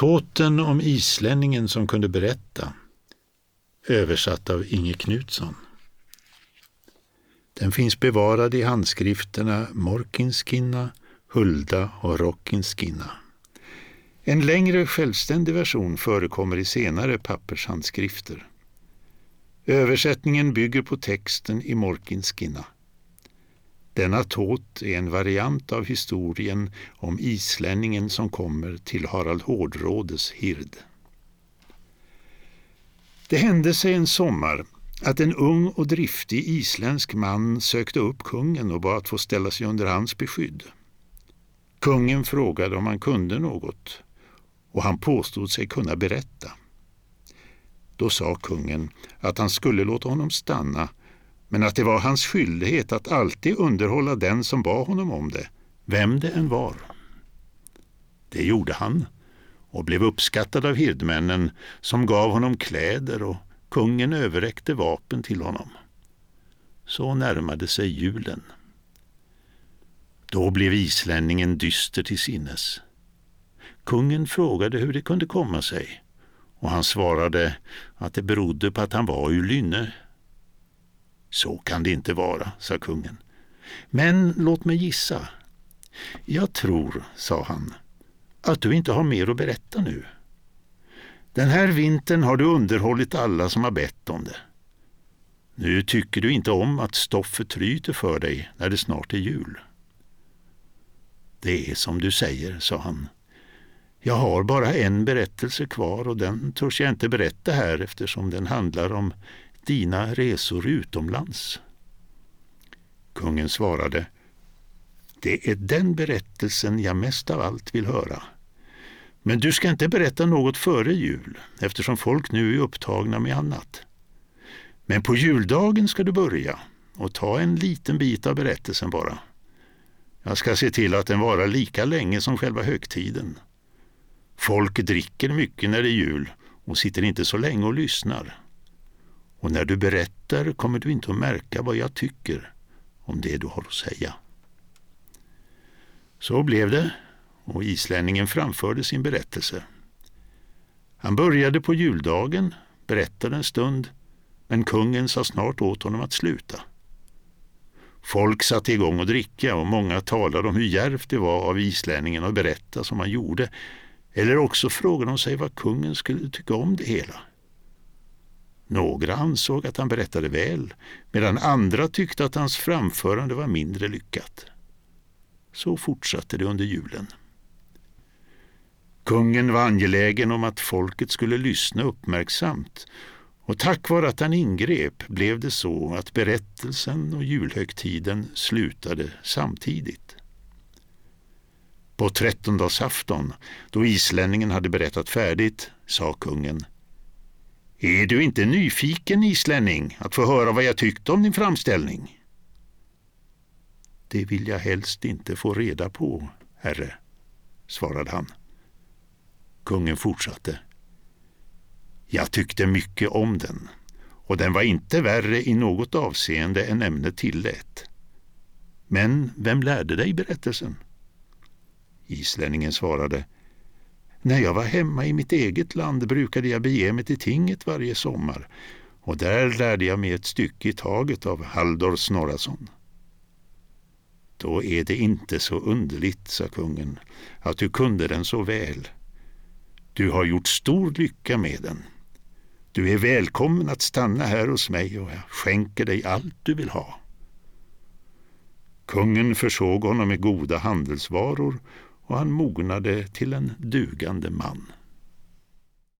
Tåten om islänningen som kunde berätta. Översatt av Inge Knutsson. Den finns bevarad i handskrifterna Morkinskinna, Hulda och Rockinskinna. En längre självständig version förekommer i senare pappershandskrifter. Översättningen bygger på texten i Morkinskinna. Denna tåt är en variant av historien om islänningen som kommer till Harald Hårdrådes hird. Det hände sig en sommar att en ung och driftig isländsk man sökte upp kungen och bad att få ställa sig under hans beskydd. Kungen frågade om han kunde något och han påstod sig kunna berätta. Då sa kungen att han skulle låta honom stanna men att det var hans skyldighet att alltid underhålla den som bad honom om det, vem det än var. Det gjorde han och blev uppskattad av hirdmännen som gav honom kläder och kungen överräckte vapen till honom. Så närmade sig julen. Då blev islänningen dyster till sinnes. Kungen frågade hur det kunde komma sig och han svarade att det berodde på att han var ur lynne. Så kan det inte vara, sa kungen. Men låt mig gissa. Jag tror, sa han, att du inte har mer att berätta nu. Den här vintern har du underhållit alla som har bett om det. Nu tycker du inte om att stoffet tryter för dig när det snart är jul. Det är som du säger, sa han. Jag har bara en berättelse kvar och den törs jag inte berätta här eftersom den handlar om dina resor utomlands. Kungen svarade Det är den berättelsen jag mest av allt vill höra. Men du ska inte berätta något före jul eftersom folk nu är upptagna med annat. Men på juldagen ska du börja och ta en liten bit av berättelsen bara. Jag ska se till att den varar lika länge som själva högtiden. Folk dricker mycket när det är jul och sitter inte så länge och lyssnar. Och när du berättar kommer du inte att märka vad jag tycker om det du har att säga. Så blev det och islänningen framförde sin berättelse. Han började på juldagen, berättade en stund, men kungen sa snart åt honom att sluta. Folk satte igång att dricka och många talade om hur djärvt det var av islänningen att berätta som han gjorde. Eller också frågade de sig vad kungen skulle tycka om det hela. Några ansåg att han berättade väl, medan andra tyckte att hans framförande var mindre lyckat. Så fortsatte det under julen. Kungen var angelägen om att folket skulle lyssna uppmärksamt och tack vare att han ingrep blev det så att berättelsen och julhögtiden slutade samtidigt. På trettondagsafton, då islänningen hade berättat färdigt, sa kungen är du inte nyfiken, islänning, att få höra vad jag tyckte om din framställning? Det vill jag helst inte få reda på, herre, svarade han. Kungen fortsatte. Jag tyckte mycket om den och den var inte värre i något avseende än ämnet tillät. Men vem lärde dig berättelsen? Islänningen svarade när jag var hemma i mitt eget land brukade jag bege mig till tinget varje sommar och där lärde jag mig ett stycke i taget av Halldor Snorrason. Då är det inte så underligt, sa kungen, att du kunde den så väl. Du har gjort stor lycka med den. Du är välkommen att stanna här hos mig och jag skänker dig allt du vill ha. Kungen försåg honom med goda handelsvaror och han mognade till en dugande man.